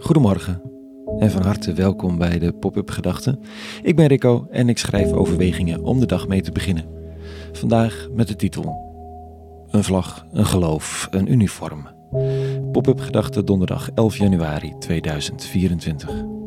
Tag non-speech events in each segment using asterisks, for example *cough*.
Goedemorgen en van harte welkom bij de Pop-up Gedachten. Ik ben Rico en ik schrijf overwegingen om de dag mee te beginnen. Vandaag met de titel Een vlag, een geloof, een uniform. Pop-up Gedachten donderdag 11 januari 2024.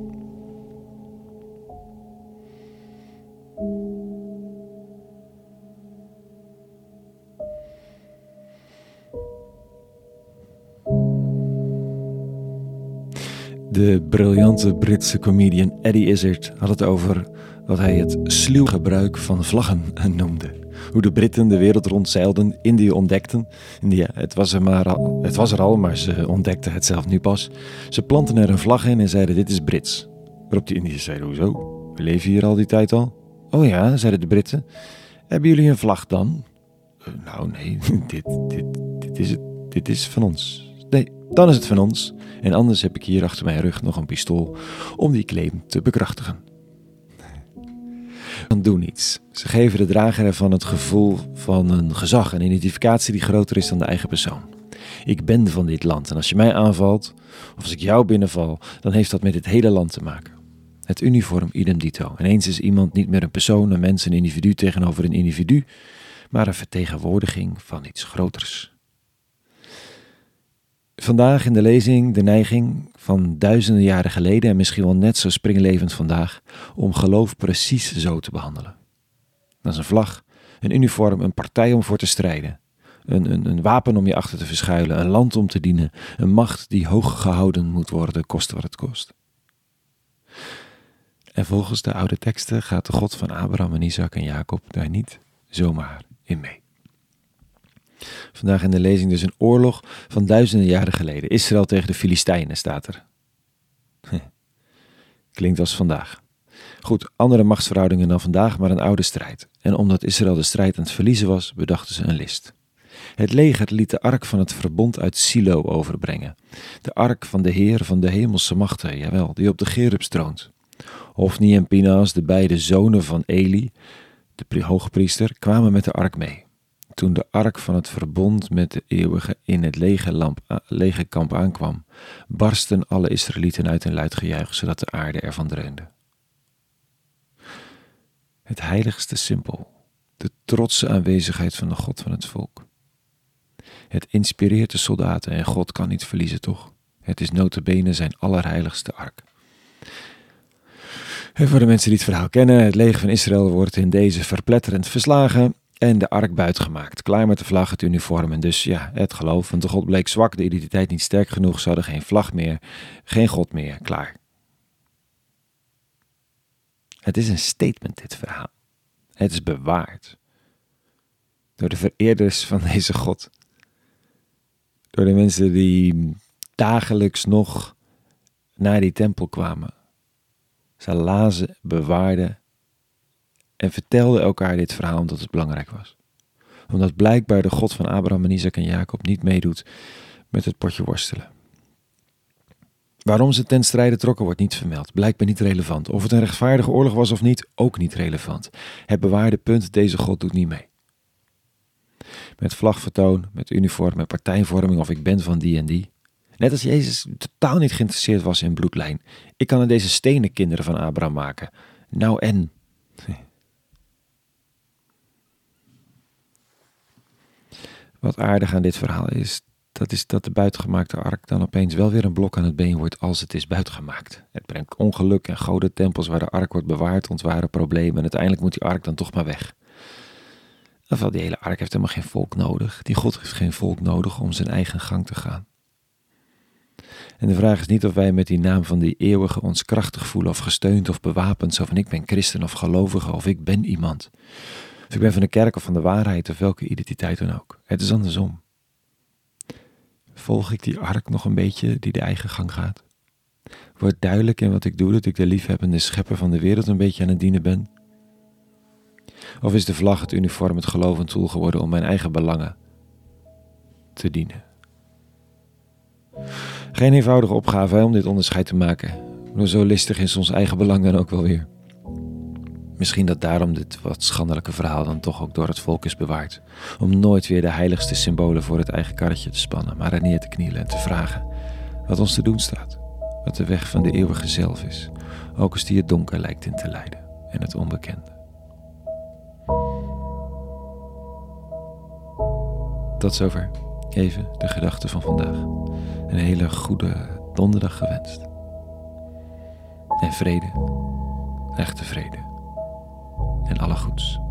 De briljante Britse comedian Eddie Izzard had het over wat hij het sluw gebruik van vlaggen *laughs* noemde. Hoe de Britten de wereld rondzeilden, Indië ontdekten. India, het was, er maar al, het was er al, maar ze ontdekten het zelf nu pas. Ze planten er een vlag in en zeiden dit is Brits. Waarop de Indiërs zeiden hoezo? We leven hier al die tijd al. Oh ja, zeiden de Britten. Hebben jullie een vlag dan? Uh, nou nee, *laughs* dit, dit, dit, is het, dit is van ons. Dan is het van ons. En anders heb ik hier achter mijn rug nog een pistool om die claim te bekrachtigen. Dan doen niets. Ze geven de drager ervan het gevoel van een gezag, een identificatie die groter is dan de eigen persoon. Ik ben van dit land en als je mij aanvalt, of als ik jou binnenval, dan heeft dat met het hele land te maken. Het uniform idem dito. Ineens is iemand niet meer een persoon, een mens, een individu tegenover een individu, maar een vertegenwoordiging van iets groters. Vandaag in de lezing de neiging van duizenden jaren geleden en misschien wel net zo springlevend vandaag om geloof precies zo te behandelen. Dat is een vlag, een uniform, een partij om voor te strijden. Een, een, een wapen om je achter te verschuilen, een land om te dienen, een macht die hoog gehouden moet worden, koste wat het kost. En volgens de oude teksten gaat de God van Abraham en Isaac en Jacob daar niet zomaar in mee. Vandaag in de lezing dus een oorlog van duizenden jaren geleden. Israël tegen de Filistijnen staat er. Klinkt als vandaag. Goed, andere machtsverhoudingen dan vandaag, maar een oude strijd. En omdat Israël de strijd aan het verliezen was, bedachten ze een list. Het leger liet de ark van het verbond uit Silo overbrengen. De ark van de Heer van de hemelse machten, jawel, die op de Gerub stroont. Hofni en Pinaas, de beide zonen van Eli, de hoogpriester, kwamen met de ark mee. Toen de ark van het verbond met de eeuwige in het lege kamp aankwam, barsten alle Israëlieten uit een luid gejuich, zodat de aarde ervan dreunde. Het heiligste simpel, de trotse aanwezigheid van de God van het volk. Het inspireert de soldaten en God kan niet verliezen, toch? Het is notabene zijn allerheiligste ark. En voor de mensen die het verhaal kennen, het leger van Israël wordt in deze verpletterend verslagen en de ark buitgemaakt. Klaar met de vlag, het uniform en dus ja, het geloof. Want de God bleek zwak, de identiteit niet sterk genoeg. Ze hadden geen vlag meer, geen God meer. Klaar. Het is een statement, dit verhaal. Het is bewaard. Door de vereerders van deze God. Door de mensen die dagelijks nog naar die tempel kwamen. Ze lazen, bewaarden en vertelden elkaar dit verhaal omdat het belangrijk was. Omdat blijkbaar de God van Abraham en Isaac en Jacob niet meedoet met het potje worstelen. Waarom ze ten strijde trokken wordt niet vermeld, blijkbaar niet relevant. Of het een rechtvaardige oorlog was of niet, ook niet relevant. Het bewaarde punt, deze God doet niet mee. Met vlagvertoon, met uniform, met partijvorming of ik ben van die en die. Net als Jezus totaal niet geïnteresseerd was in bloedlijn. Ik kan er deze stenen kinderen van Abraham maken. Nou en? Wat aardig aan dit verhaal is, dat is dat de buitengemaakte ark dan opeens wel weer een blok aan het been wordt als het is buitengemaakt. Het brengt ongeluk en goden tempels waar de ark wordt bewaard ontwaren problemen en uiteindelijk moet die ark dan toch maar weg. Ofwel, die hele ark heeft helemaal geen volk nodig. Die God heeft geen volk nodig om zijn eigen gang te gaan. En de vraag is niet of wij met die naam van die eeuwige ons krachtig voelen of gesteund of bewapend, zo van ik ben christen of gelovige of ik ben iemand. Of ik ben van de kerk of van de waarheid of welke identiteit dan ook. Het is andersom. Volg ik die ark nog een beetje die de eigen gang gaat? Wordt duidelijk in wat ik doe dat ik de liefhebbende schepper van de wereld een beetje aan het dienen ben? Of is de vlag, het uniform, het geloof een tool geworden om mijn eigen belangen te dienen? Geen eenvoudige opgave om dit onderscheid te maken. Maar zo listig is ons eigen belang dan ook wel weer. Misschien dat daarom dit wat schandelijke verhaal dan toch ook door het volk is bewaard. Om nooit weer de heiligste symbolen voor het eigen karretje te spannen, maar er neer te knielen en te vragen wat ons te doen staat. Wat de weg van de eeuwige zelf is, ook als die het donker lijkt in te leiden en het onbekende. Tot zover. Even de gedachten van vandaag. Een hele goede donderdag gewenst. En vrede, echte vrede en alle goeds.